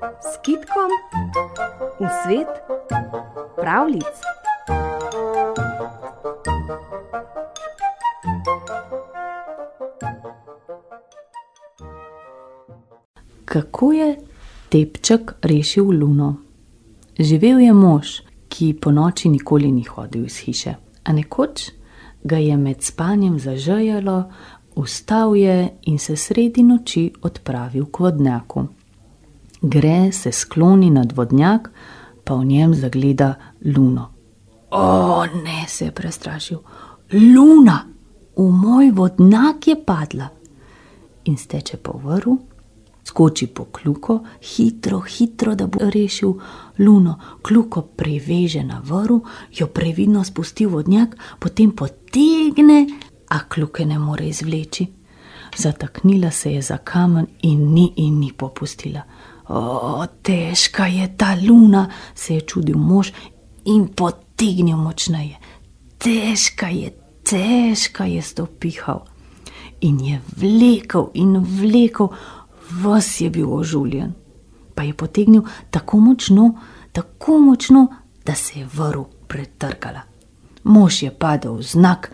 s kitkom v svet pravlic. Kako je tepček rešil luno? Živel je mož, ki po noči nikoli ni hodil iz hiše, a nekoč ga je med spanjem zažejalo, vstal je in se sredi noči odpravil k vodnjaku. Gre se skloni nad vodnjak, pa v njem zagleda luno. O, ne, se je prestrašil. Luna, v moj vodnjak je padla. In steče po vrhu, skoči po kljuko, hitro, hitro, da bo rešil luno. Kljuko priveže na vrhu, jo previdno spusti v vodnjak, potem potegne, a kljuke ne more izvleči. Zataknila se je za kamen in ni in ni popustila. O, težka je ta luna, se je čudil mož in potegnil močneje. Težka je, težka je stopihal. In je vlekel in vlekel, vas je bil ožuljen. Pa je potegnil tako močno, tako močno, da se je vrv pretrkala. Mož je padel v znak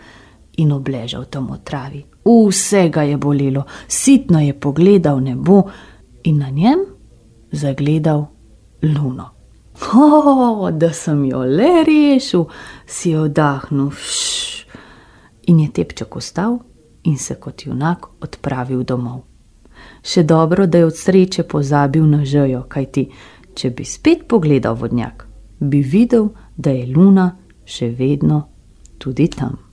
in obležal tam v travi. Vse ga je bolelo, sitno je pogledal nebo in na njem zagledal luno. O, da sem jo le rešil, si je vdahnil, šš. In je tepček vstal in se kot junak odpravil domov. Še dobro, da je od sreče pozabil na žejo, kajti če bi spet pogledal vodnjak, bi videl, da je luna še vedno tudi tam.